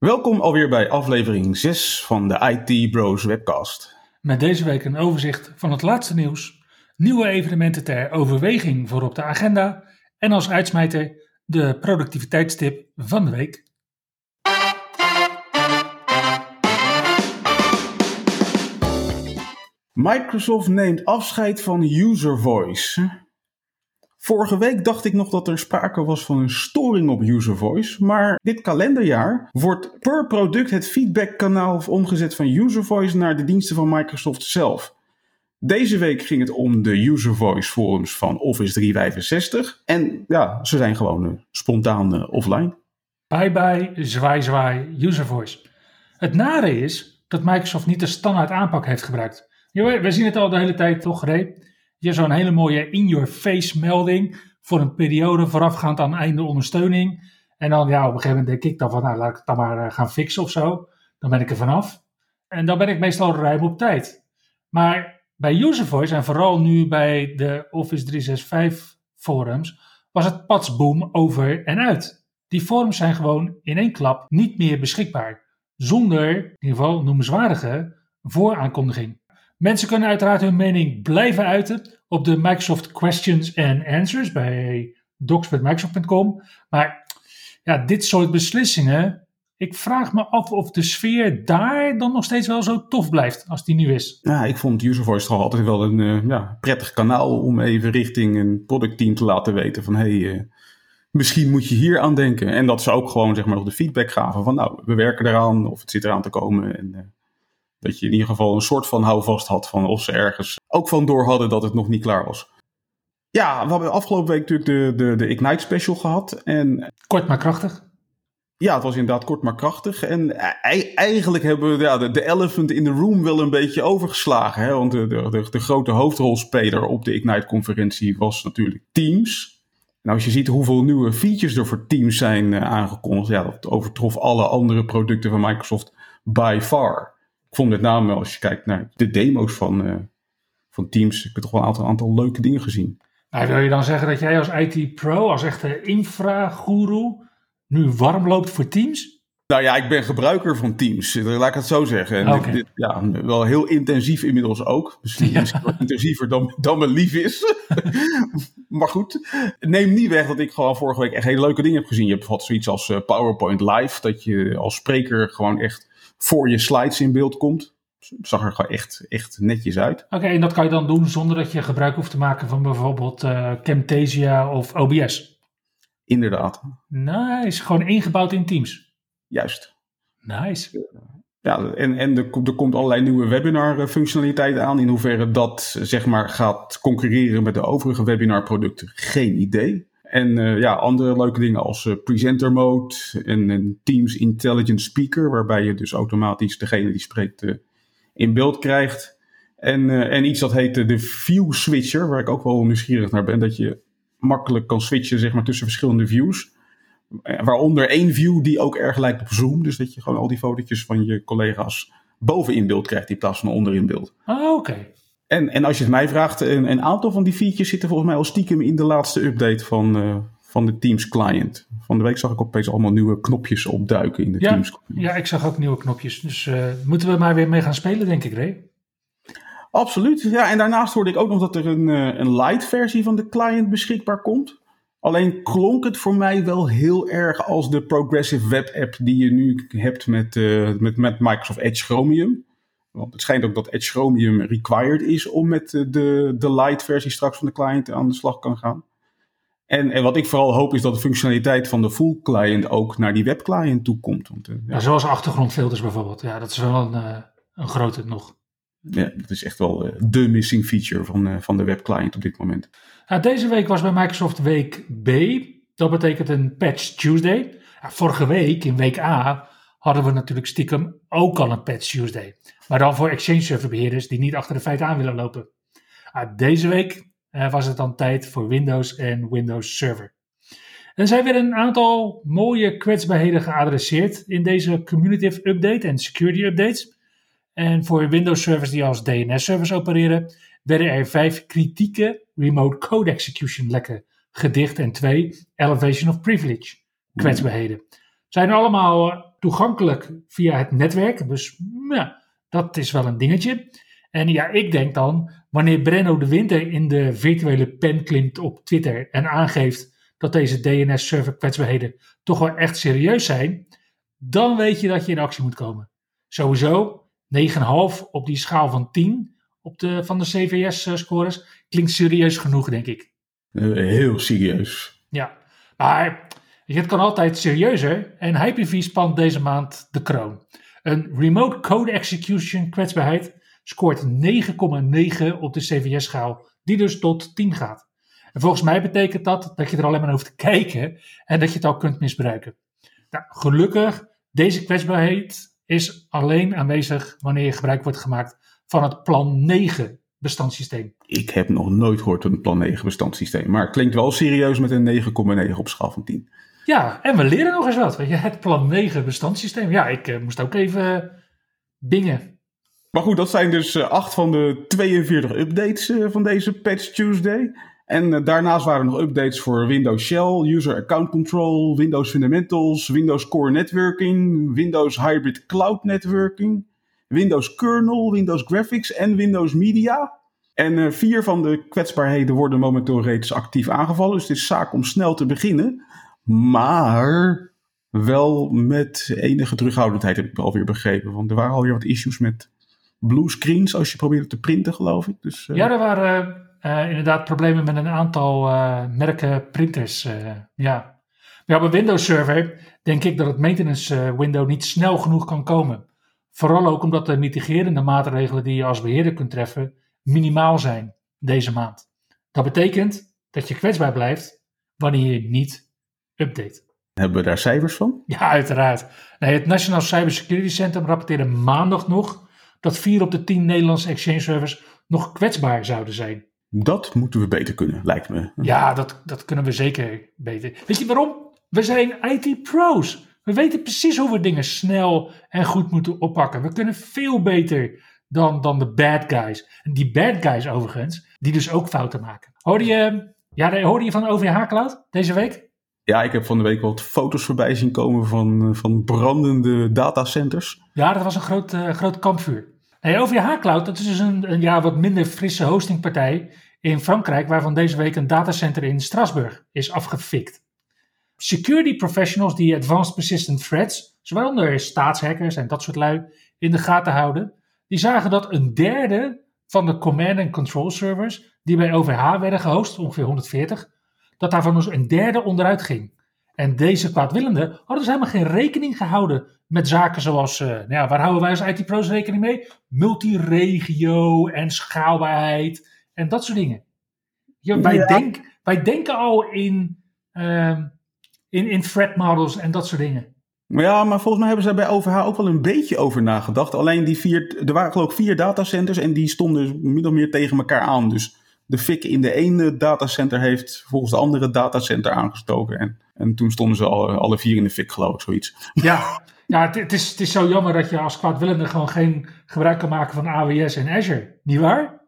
Welkom alweer bij aflevering 6 van de IT Bros webcast. Met deze week een overzicht van het laatste nieuws, nieuwe evenementen ter overweging voor op de agenda en als uitsmijter de productiviteitstip van de week. Microsoft neemt afscheid van user voice. Vorige week dacht ik nog dat er sprake was van een storing op user voice, maar dit kalenderjaar wordt per product het feedbackkanaal omgezet van user voice naar de diensten van Microsoft zelf. Deze week ging het om de user voice forums van Office 365 en ja, ze zijn gewoon uh, spontaan uh, offline. Bye bye, zwaai zwaai, user voice. Het nare is dat Microsoft niet de standaard aanpak heeft gebruikt. We zien het al de hele tijd toch, Ray? Je zo'n hele mooie in-your-face melding voor een periode voorafgaand aan einde ondersteuning. En dan, ja, op een gegeven moment denk ik dan van, nou, laat ik het dan maar uh, gaan fixen of zo. Dan ben ik er vanaf. En dan ben ik meestal ruim op tijd. Maar bij User Voice en vooral nu bij de Office 365 forums was het patsboom over en uit. Die forums zijn gewoon in één klap niet meer beschikbaar. Zonder, in ieder geval noemenswaardige, vooraankondiging. Mensen kunnen uiteraard hun mening blijven uiten op de Microsoft Questions and Answers bij docs.microsoft.com. Maar ja, dit soort beslissingen, ik vraag me af of de sfeer daar dan nog steeds wel zo tof blijft als die nu is. Ja, ik vond UserVoice toch altijd wel een uh, ja, prettig kanaal om even richting een productteam te laten weten van hey, uh, misschien moet je hier aan denken. En dat ze ook gewoon zeg maar nog de feedback gaven van nou, we werken eraan of het zit eraan te komen en... Uh, dat je in ieder geval een soort van houvast had van of ze ergens ook van door hadden dat het nog niet klaar was. Ja, we hebben afgelopen week natuurlijk de, de, de Ignite Special gehad. En, kort maar krachtig. Ja, het was inderdaad kort maar krachtig. En eigenlijk hebben we ja, de, de elephant in the room wel een beetje overgeslagen. Hè? Want de, de, de, grote hoofdrolspeler op de Ignite-conferentie was natuurlijk Teams. Nou, als je ziet hoeveel nieuwe features er voor Teams zijn uh, aangekondigd, ja, dat overtrof alle andere producten van Microsoft by far ik vond met name als je kijkt naar de demo's van, uh, van Teams, ik heb toch wel een aantal, aantal leuke dingen gezien. Nou, wil je dan zeggen dat jij als IT-pro, als echte infra-guru, nu warm loopt voor Teams? Nou ja, ik ben gebruiker van Teams, eh, laat ik het zo zeggen. En okay. dit, ja, wel heel intensief inmiddels ook. Misschien ja. intensiever dan, dan me lief is. maar goed, neem niet weg dat ik gewoon vorige week echt hele leuke dingen heb gezien. Je hebt wat zoiets als uh, PowerPoint Live, dat je als spreker gewoon echt voor je slides in beeld komt. Zag er gewoon echt, echt netjes uit. Oké, en dat kan je dan doen zonder dat je gebruik hoeft te maken van bijvoorbeeld uh, Camtasia of OBS? Inderdaad. Nice, gewoon ingebouwd in Teams. Juist. Nice. Ja, en, en er, er komt allerlei nieuwe webinar functionaliteiten aan. In hoeverre dat zeg maar gaat concurreren met de overige webinar producten, geen idee. En uh, ja, andere leuke dingen als uh, presenter mode en een Teams Intelligent Speaker, waarbij je dus automatisch degene die spreekt uh, in beeld krijgt. En, en iets dat heet de View Switcher, waar ik ook wel nieuwsgierig naar ben, dat je makkelijk kan switchen zeg maar, tussen verschillende views. Waaronder één view die ook erg lijkt op Zoom, dus dat je gewoon al die fotootjes van je collega's boven in beeld krijgt in plaats van onder in beeld. Ah, oké. En, en als je het mij vraagt, een, een, aantal van die features zitten volgens mij al stiekem in de laatste update van, uh, van de Teams client. Van de week zag ik opeens allemaal nieuwe knopjes opduiken in de ja, Teams client. Ja, ik zag ook nieuwe knopjes. Dus uh, moeten we maar weer mee gaan spelen, denk ik, Ray. Absoluut. Ja, en daarnaast hoorde ik ook nog dat er een, uh, een light versie van de client beschikbaar komt. Alleen klonk het voor mij wel heel erg als de Progressive Web App die je nu hebt met, met, met Microsoft Edge Chromium. Want het schijnt ook dat Edge Chromium required is om met de, de light versie straks van de client aan de slag kan gaan. En, en wat ik vooral hoop is dat de functionaliteit van de full client ook naar die webclient toe komt. Want, uh, ja. ja. zoals achtergrondfilters bijvoorbeeld. Ja, dat is wel een, uh, een grote nog. Ja, dat is echt wel uh, de missing feature van, van de webclient op dit moment. Nou, deze week was bij Microsoft week B. Dat betekent een Patch Tuesday. vorige week in week A hadden we natuurlijk stiekem ook al een Patch Tuesday. Maar dan voor Exchange Server beheerders die niet achter de feiten aan willen lopen. Ah, deze week uh, was het dan tijd voor Windows en Windows Server. Er zijn weer een aantal mooie kwetsbaarheden geadresseerd in deze community update en security updates. En voor Windows servers die als DNS-servers opereren, werden er vijf kritieke remote code execution lekken gedicht en twee elevation of privilege kwetsbaarheden. Zijn allemaal eh, toegankelijk via het netwerk, dus ja, dat is wel een dingetje. En ja, ik denk dan, wanneer Brenno de Winter in de virtuele pen klimt op Twitter en aangeeft dat deze DNS-server kwetsbaarheden toch wel echt serieus zijn, dan weet je dat je in actie moet komen. Sowieso 9,5 op die schaal van 10 op de, van de CVS-scores klinkt serieus genoeg, denk ik. Uh, heel serieus. Ja, maar het kan altijd serieuzer en Hyper-V spant deze maand de kroon. Een remote code execution kwetsbaarheid scoort 9,9 op de CVS-schaal, die dus tot 10 gaat. En volgens mij betekent dat dat je er alleen maar hoeft te kijken en dat je het al kunt misbruiken. Nou, gelukkig, deze kwetsbaarheid is alleen aanwezig wanneer gebruik wordt gemaakt van het plan 9 bestandssysteem. Ik heb nog nooit gehoord van een plan 9 bestandssysteem, maar het klinkt wel serieus met een 9,9 op schaal van 10. Ja, en we leren nog eens wat. Weet je, het plan 9 bestandssysteem. Ja, ik uh, moest ook even uh, bingen. Maar goed, dat zijn dus uh, acht van de 42 updates van deze Patch Tuesday. En daarnaast waren er nog updates voor Windows Shell, User Account Control, Windows Fundamentals, Windows Core Networking, Windows Hybrid Cloud Networking, Windows Kernel, Windows Graphics en Windows Media. En vier van de kwetsbaarheden worden momenteel reeds actief aangevallen. Dus het is zaak om snel te beginnen. Maar wel met enige terughoudendheid heb ik alweer begrepen. Want er waren alweer wat issues met blue screens als je probeerde te printen, geloof ik. Dus, uh... Ja, er waren uh, inderdaad problemen met een aantal uh, merken printers. ja. Maar op een Windows Server denk ik dat het maintenance window niet snel genoeg kan komen. Vooral ook omdat de mitigerende maatregelen die je als beheerder kunt treffen minimaal zijn deze maand. Dat betekent dat je kwetsbaar blijft wanneer je niet update. Hebben we daar cijfers van? Ja, uiteraard. Nee, het National Cybersecurity Center rapporteerde maandag nog dat 4 op de 10 Nederlandse exchange servers nog kwetsbaar zouden zijn. Dat moeten we beter kunnen, lijkt me. Ja, dat, dat kunnen we zeker beter. Weet je waarom? We zijn IT-pro's. We weten precies hoe we dingen snel en goed moeten oppakken. We kunnen veel beter dan, dan de bad guys. En die bad guys overigens, die dus ook fouten maken. Hoorde je, ja, hoorde je van OVH Cloud deze week? Ja, ik heb van de week wat foto's voorbij zien komen van, eh, van brandende datacenters. Ja, dat was een groot, uh, groot kampvuur. OVH Cloud, dat is dus een, een ja, wat minder frisse hostingpartij in Frankrijk, waarvan deze week een datacenter in Strasbourg is afgefikt. Security professionals die advanced persistent threats, zowel staatshackers en dat soort lui, in de gaten houden, die zagen dat een derde van de command and control servers die bij OVH werden gehost, ongeveer 140, dat daarvan dus een derde onderuit ging. En deze kwaadwillenden hadden dus helemaal geen rekening gehouden met zaken zoals, uh, nou ja, waar houden wij als IT-pro's rekening mee? Multiregio en schaalbaarheid en dat soort dingen. Ja, wij, denk, wij denken al in, uh, in, in threat models en dat soort dingen. Ja, maar volgens mij hebben ze bij OVH ook wel een beetje over nagedacht. Alleen die vier, er waren geloof ik vier datacenters en die stonden min of meer tegen elkaar aan. Dus de fik in de ene datacenter heeft volgens de andere datacenter aangestoken. En, en toen stonden ze alle, alle vier in de fik, geloof ik, zoiets. Ja, ja het, het, is, het is zo jammer dat je als kwaadwillende gewoon geen gebruik kan maken van AWS en Azure. Niet waar?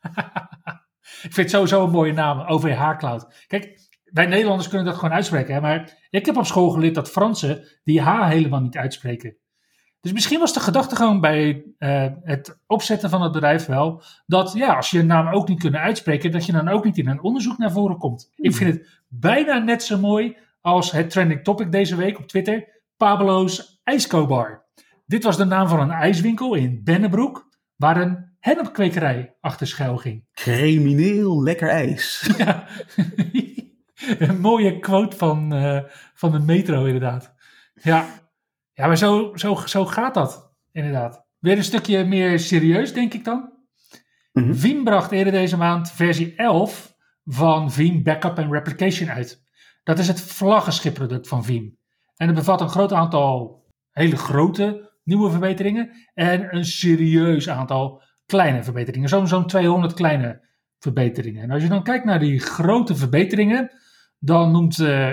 ik vind het sowieso een mooie naam, OVH Cloud. Kijk, wij Nederlanders kunnen dat gewoon uitspreken. Hè? Maar ik heb op school geleerd dat Fransen die H helemaal niet uitspreken. Dus misschien was de gedachte gewoon bij uh, het opzetten van het bedrijf wel dat ja, als je een naam ook niet kunt uitspreken, dat je dan ook niet in een onderzoek naar voren komt. Ik vind het bijna net zo mooi als het trending topic deze week op Twitter: Pablo's IJskobar. Dit was de naam van een ijswinkel in Bennebroek, waar een hennepkwekerij achter schuil ging. Crimineel lekker ijs. Ja. een mooie quote van, uh, van de metro, inderdaad. Ja, ja, maar zo, zo, zo gaat dat, inderdaad. Weer een stukje meer serieus, denk ik dan. Mm Veeam bracht eerder deze maand versie 11 van Veeam Backup and Replication uit. Dat is het vlaggenschipproduct van Veeam. En het bevat een groot aantal hele grote nieuwe verbeteringen en een serieus aantal kleine verbeteringen. Zo'n zo'n 200 kleine verbeteringen. En als je dan kijkt naar die grote verbeteringen, dan noemt uh,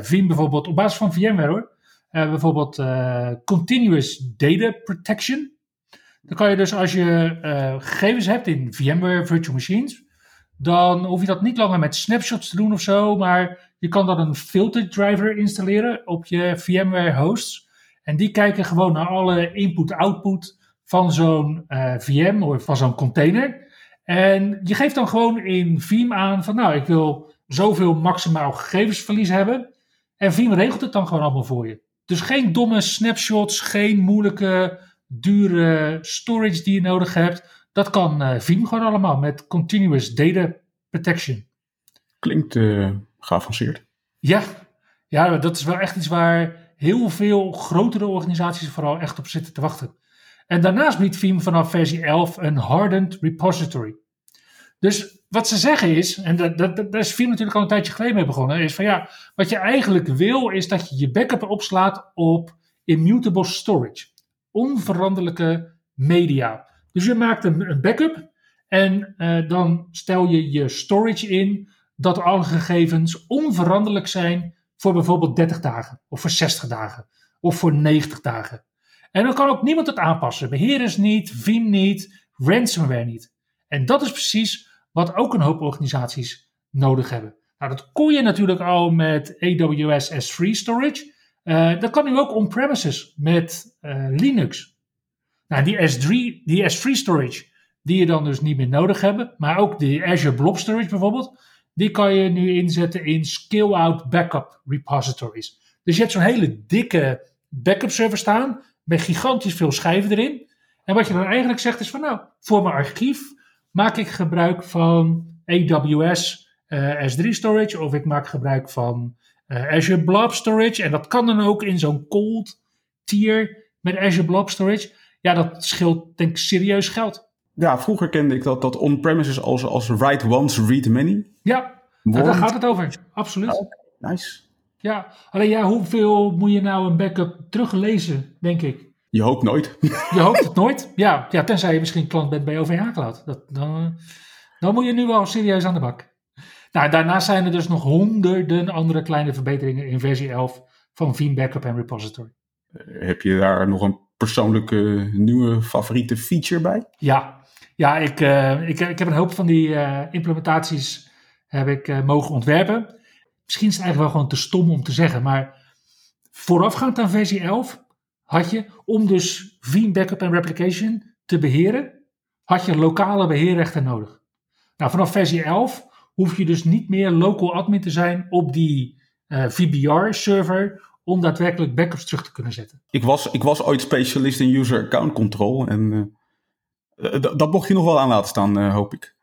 Veeam bijvoorbeeld op basis van VMware hoor, bijvoorbeeld Continuous Data Protection. Dan kan je dus als je gegevens hebt in VMware Virtual Machines, dan hoef je dat niet langer met snapshots te doen of zo, maar je kan dan een filter driver installeren op je VMware hosts. En die kijken gewoon naar alle input-output van zo'n VM of van zo'n container. En je geeft dan gewoon in Veeam aan van nou, ik wil zoveel maximaal gegevensverlies hebben. En Veeam regelt het dan gewoon allemaal voor je. Dus geen domme snapshots, geen moeilijke, dure storage die je nodig hebt. Dat kan uh, Veeam gewoon allemaal met Continuous Data Protection. Klinkt uh, geavanceerd. Ja. ja, dat is wel echt iets waar heel veel grotere organisaties vooral echt op zitten te wachten. En daarnaast biedt Veeam vanaf versie 11 een hardened repository. Dus wat ze zeggen is, en daar, daar, is Veeam natuurlijk al een tijdje geleden mee begonnen, is van ja, wat je eigenlijk wil is dat je je backup opslaat op immutable storage. Onveranderlijke media. Dus je maakt een, een backup en uh, dan stel je je storage in dat alle gegevens onveranderlijk zijn voor bijvoorbeeld 30 dagen, of voor 60 dagen, of voor 90 dagen. En dan kan ook niemand het aanpassen. Beheerders niet, Veeam niet, ransomware niet. En dat is precies wat ook een hoop organisaties nodig hebben. Nou, dat kon je natuurlijk al met AWS S3 storage. Uh, dat kan nu ook on-premises met uh, Linux. Nou, die S3, die S3 storage, die je dan dus niet meer nodig hebt, maar ook de Azure Blob Storage bijvoorbeeld, die kan je nu inzetten in scale-out backup repositories. Dus je hebt zo'n hele dikke backup server staan met gigantisch veel schijven erin. En wat je dan eigenlijk zegt is van nou, voor mijn archief maak ik gebruik van AWS uh, S3 storage of ik maak gebruik van uh, Azure Blob Storage. En dat kan dan ook in zo'n cold tier met Azure Blob Storage. Ja, dat scheelt denk ik serieus geld. Ja, vroeger kende ik dat, dat on-premises als, als write once, read many. Ja, nou, daar gaat het over. Absoluut. Oh, nice. Ja, alleen ja, hoeveel moet je nou een backup teruglezen, denk ik? Je hoopt nooit. Je hoopt het nooit. Ja, ja tenzij je misschien klant bent bij OVH Cloud. Dat, dan, dan moet je nu wel serieus aan de bak. Nou, daarnaast zijn er dus nog honderden andere kleine verbeteringen in versie 11 van Veeam Backup en Repository. Eh, heb je daar nog een persoonlijke nieuwe favoriete feature bij? Ja, ja ik, uh, ik, ik heb een hoop van die uh, implementaties heb ik, uh, mogen ontwerpen. Misschien is het eigenlijk wel gewoon te stom om te zeggen, maar voorafgaand aan versie 11 had je, om dus Veeam Backup en Replication te beheren, had je lokale beheerrechten nodig. Nou, vanaf versie 11 hoef je dus niet meer local admin te zijn op die uh, VBR-server om daadwerkelijk backups terug te kunnen zetten. Ik was, ik was ooit specialist in user account control en uh, dat mocht je nog wel aan laten staan, uh, hoop ik.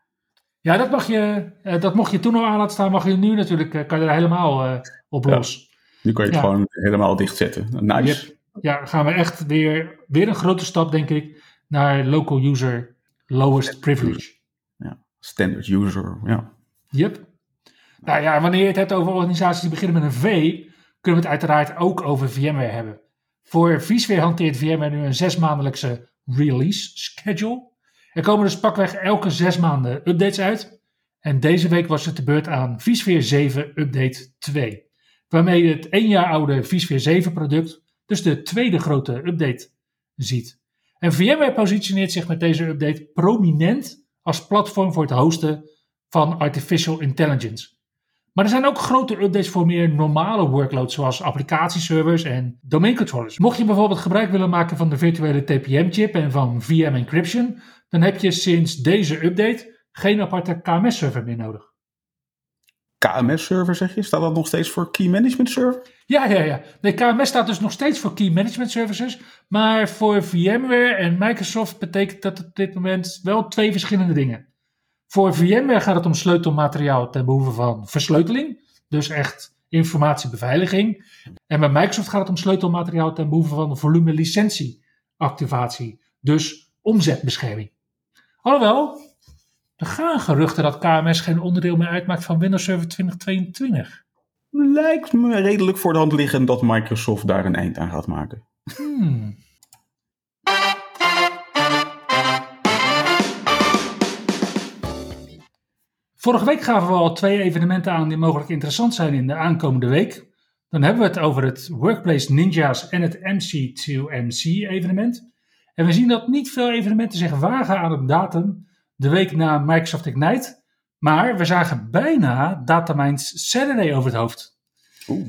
Ja, dat, mag je, dat mocht je toen al aan laten staan, mag je nu natuurlijk, kan je er helemaal op los. Ja, nu kan je het ja. gewoon helemaal dichtzetten. Nice. Ja, gaan we echt weer, weer een grote stap, denk ik, naar local user lowest privilege. Ja, standard user, ja. Yep. Nou ja, wanneer je het hebt over organisaties die beginnen met een V, kunnen we het uiteraard ook over VMware hebben. Voor vSphere hanteert VMware nu een zesmaandelijkse release schedule. Er komen dus pakweg elke zes maanden updates uit. En deze week was het de beurt aan vSphere 7 Update 2. Waarmee het één jaar oude vSphere 7 product, dus de tweede grote update, ziet. En VMware positioneert zich met deze update prominent als platform voor het hosten van artificial intelligence. Maar er zijn ook grote updates voor meer normale workloads, zoals applicatieservers en domain controllers. Mocht je bijvoorbeeld gebruik willen maken van de virtuele TPM-chip en van VM encryption, dan heb je sinds deze update geen aparte KMS-server meer nodig. KMS-server zeg je? Staat dat nog steeds voor Key Management Server? Ja, ja, ja. Nee, KMS staat dus nog steeds voor Key Management Services. Maar voor VMware en Microsoft betekent dat op dit moment wel twee verschillende dingen. Voor VMware gaat het om sleutelmateriaal ten behoeve van versleuteling. Dus echt informatiebeveiliging. En bij Microsoft gaat het om sleutelmateriaal ten behoeve van volume licentieactivatie. Dus omzetbescherming. Alhoewel, er gaan geruchten dat KMS geen onderdeel meer uitmaakt van Windows Server 2022. Lijkt me redelijk voor de hand liggend dat Microsoft daar een eind aan gaat maken. Hmm. Vorige week gaven we al twee evenementen aan die mogelijk interessant zijn in de aankomende week. Dan hebben we het over het Workplace Ninjas en het MC2MC evenement. En we zien dat niet veel evenementen zich wagen aan een datum de week na Microsoft Ignite. Maar we zagen bijna Datamine's Saturday over het hoofd. Oeh.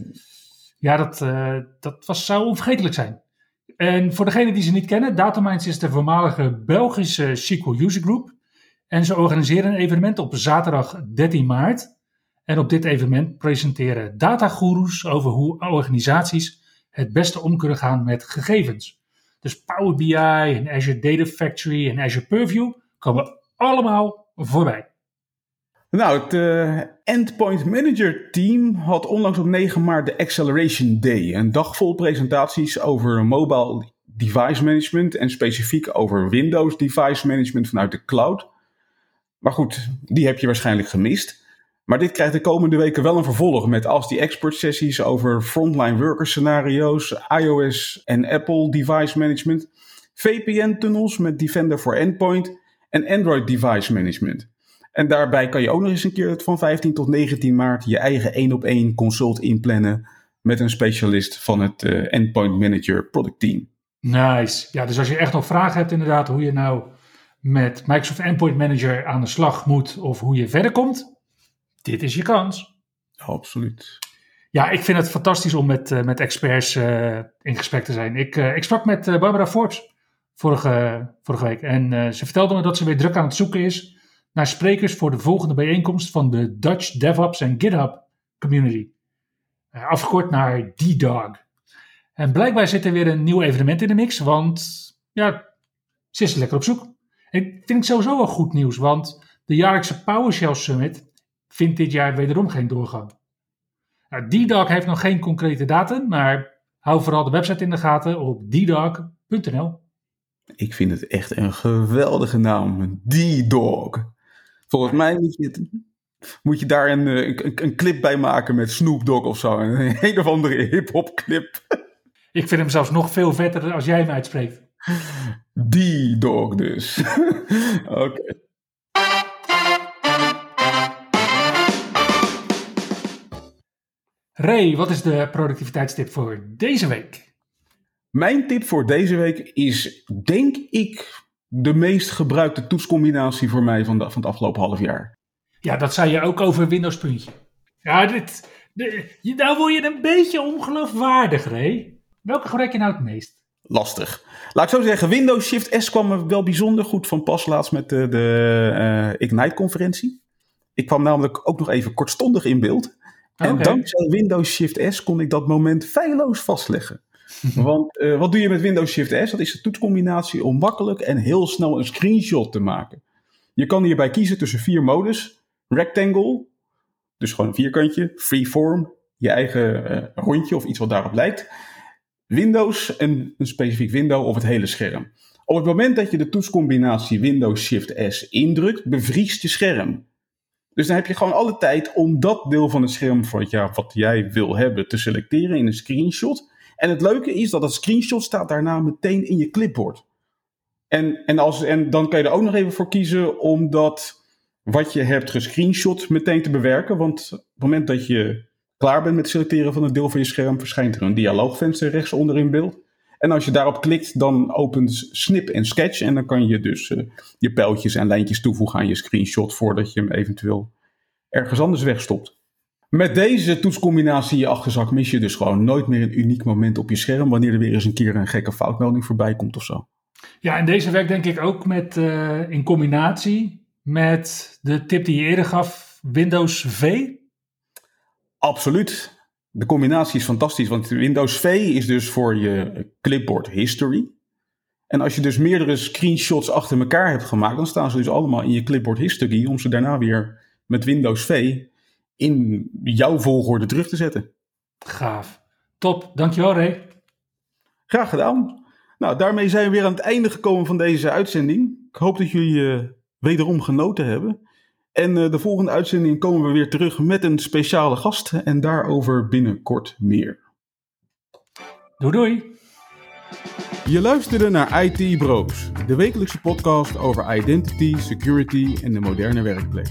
Ja, dat, uh, dat was, zou onvergetelijk zijn. En voor degenen die ze niet kennen, Datamines is de voormalige Belgische SQL User Group. En ze organiseren een evenement op zaterdag 13 maart. En op dit evenement presenteren datagoeroes over hoe organisaties het beste om kunnen gaan met gegevens. Dus Power BI en Azure Data Factory en Azure Purview komen allemaal voorbij. Nou, het uh, Endpoint Manager team had onlangs op 9 maart de Acceleration Day. Een dag vol presentaties over mobile device management en specifiek over Windows device management vanuit de cloud. Maar goed, die heb je waarschijnlijk gemist. Maar dit krijgt de komende weken wel een vervolg met als die expert sessies over frontline worker scenario's, iOS en Apple device management, VPN tunnels met Defender for Endpoint en Android device management. En daarbij kan je ook nog eens een keer van 15 tot 19 maart je eigen één op één consult inplannen met een specialist van het uh, Endpoint Manager Product Team. Nice. Ja, dus als je echt nog vragen hebt inderdaad hoe je nou met Microsoft Endpoint Manager aan de slag moet of hoe je verder komt, dit is je kans. Absoluut. Ja, ik vind het fantastisch om met, uh, met experts uh, in gesprek te zijn. Ik, ik sprak met Barbara Forbes vorige, vorige week en ze vertelde me dat ze weer druk aan het zoeken is naar sprekers voor de volgende bijeenkomst van de Dutch DevOps en GitHub Community. Uh, afgekort naar D-Dog. En blijkbaar zit er weer een nieuw evenement in de mix, want ja, ze is lekker op zoek. Ik vind het sowieso wel goed nieuws, want de jaarlijkse PowerShell Summit vindt dit jaar wederom geen doorgang. Nou, D-Dog heeft nog geen concrete datum, maar hou vooral de website in de gaten op ddog.nl. Ik vind het echt een geweldige naam, D-Dog. Volgens mij moet je, moet je daar een, eh, een, een, clip bij maken met Snoop Dogg of zo. Een, een of andere hip-hop clip. Ik vind hem zelfs nog veel vetter als jij hem uitspreekt. Die dog dus. Oké. Okay. Ray, wat is de productiviteitstip voor deze week? Mijn tip voor deze week is, denk ik, de meest gebruikte toetscombinatie voor mij van, de, van het afgelopen half jaar. Ja, dat zei je ook over Windows puntje. Ja, dit, de, nou word je een beetje ongeloofwaardig, Ray. Welke gebruik je nou het meest? Lastig. Laat ik zo zeggen, Windows Shift S kwam er wel bijzonder goed van pas laatst met de, de uh, Ignite-conferentie. Ik kwam namelijk ook nog even kortstondig in beeld. En okay. dankzij Windows Shift S kon ik dat moment feilloos vastleggen. Want uh, wat doe je met Windows Shift S? Dat is de toetscombinatie om makkelijk en heel snel een screenshot te maken. Je kan hierbij kiezen tussen vier modus. Rectangle, dus gewoon een vierkantje. Freeform, je eigen uh, rondje of iets wat daarop lijkt. Windows, en een specifiek window of het hele scherm. Op het moment dat je de toetscombinatie Windows Shift S indrukt, bevriest je scherm. Dus dan heb je gewoon alle tijd om dat deel van het scherm wat, ja, wat jij wil hebben te selecteren in een screenshot. En het leuke is dat het screenshot staat daarna meteen in je clipboard. En, en, als, en dan kan je er ook nog even voor kiezen om dat wat je hebt gescreenshot meteen te bewerken. Want op het moment dat je klaar bent met selecteren van een deel van je scherm, verschijnt er een dialoogvenster rechts onder in beeld. En als je daarop klikt, dan opent Snip en Sketch. En dan kan je dus uh, je pijltjes en lijntjes toevoegen aan je screenshot voordat je hem eventueel ergens anders wegstopt. Met deze toetscombinatie in je achterzak mis je dus gewoon nooit meer een uniek moment op je scherm wanneer er weer eens een keer een gekke foutmelding voorbij komt of zo. Ja, en deze werkt denk ik ook met, uh, in combinatie met de tip die je eerder gaf, Windows V. Absoluut. De combinatie is fantastisch, want Windows V is dus voor je clipboard history. En als je dus meerdere screenshots achter elkaar hebt gemaakt, dan staan ze dus allemaal in je clipboard history om ze daarna weer met Windows V in jouw volgorde terug te zetten. Gaaf. Top. Dankjewel Ray. Graag gedaan. Nou, daarmee zijn we weer aan het einde gekomen van deze uitzending. Ik hoop dat jullie uh, wederom genoten hebben. En uh, de volgende uitzending komen we weer terug met een speciale gast en daarover binnenkort meer. Doei doei. Je luisterde naar IT Bros, de wekelijkse podcast over identity, security en de moderne werkplek.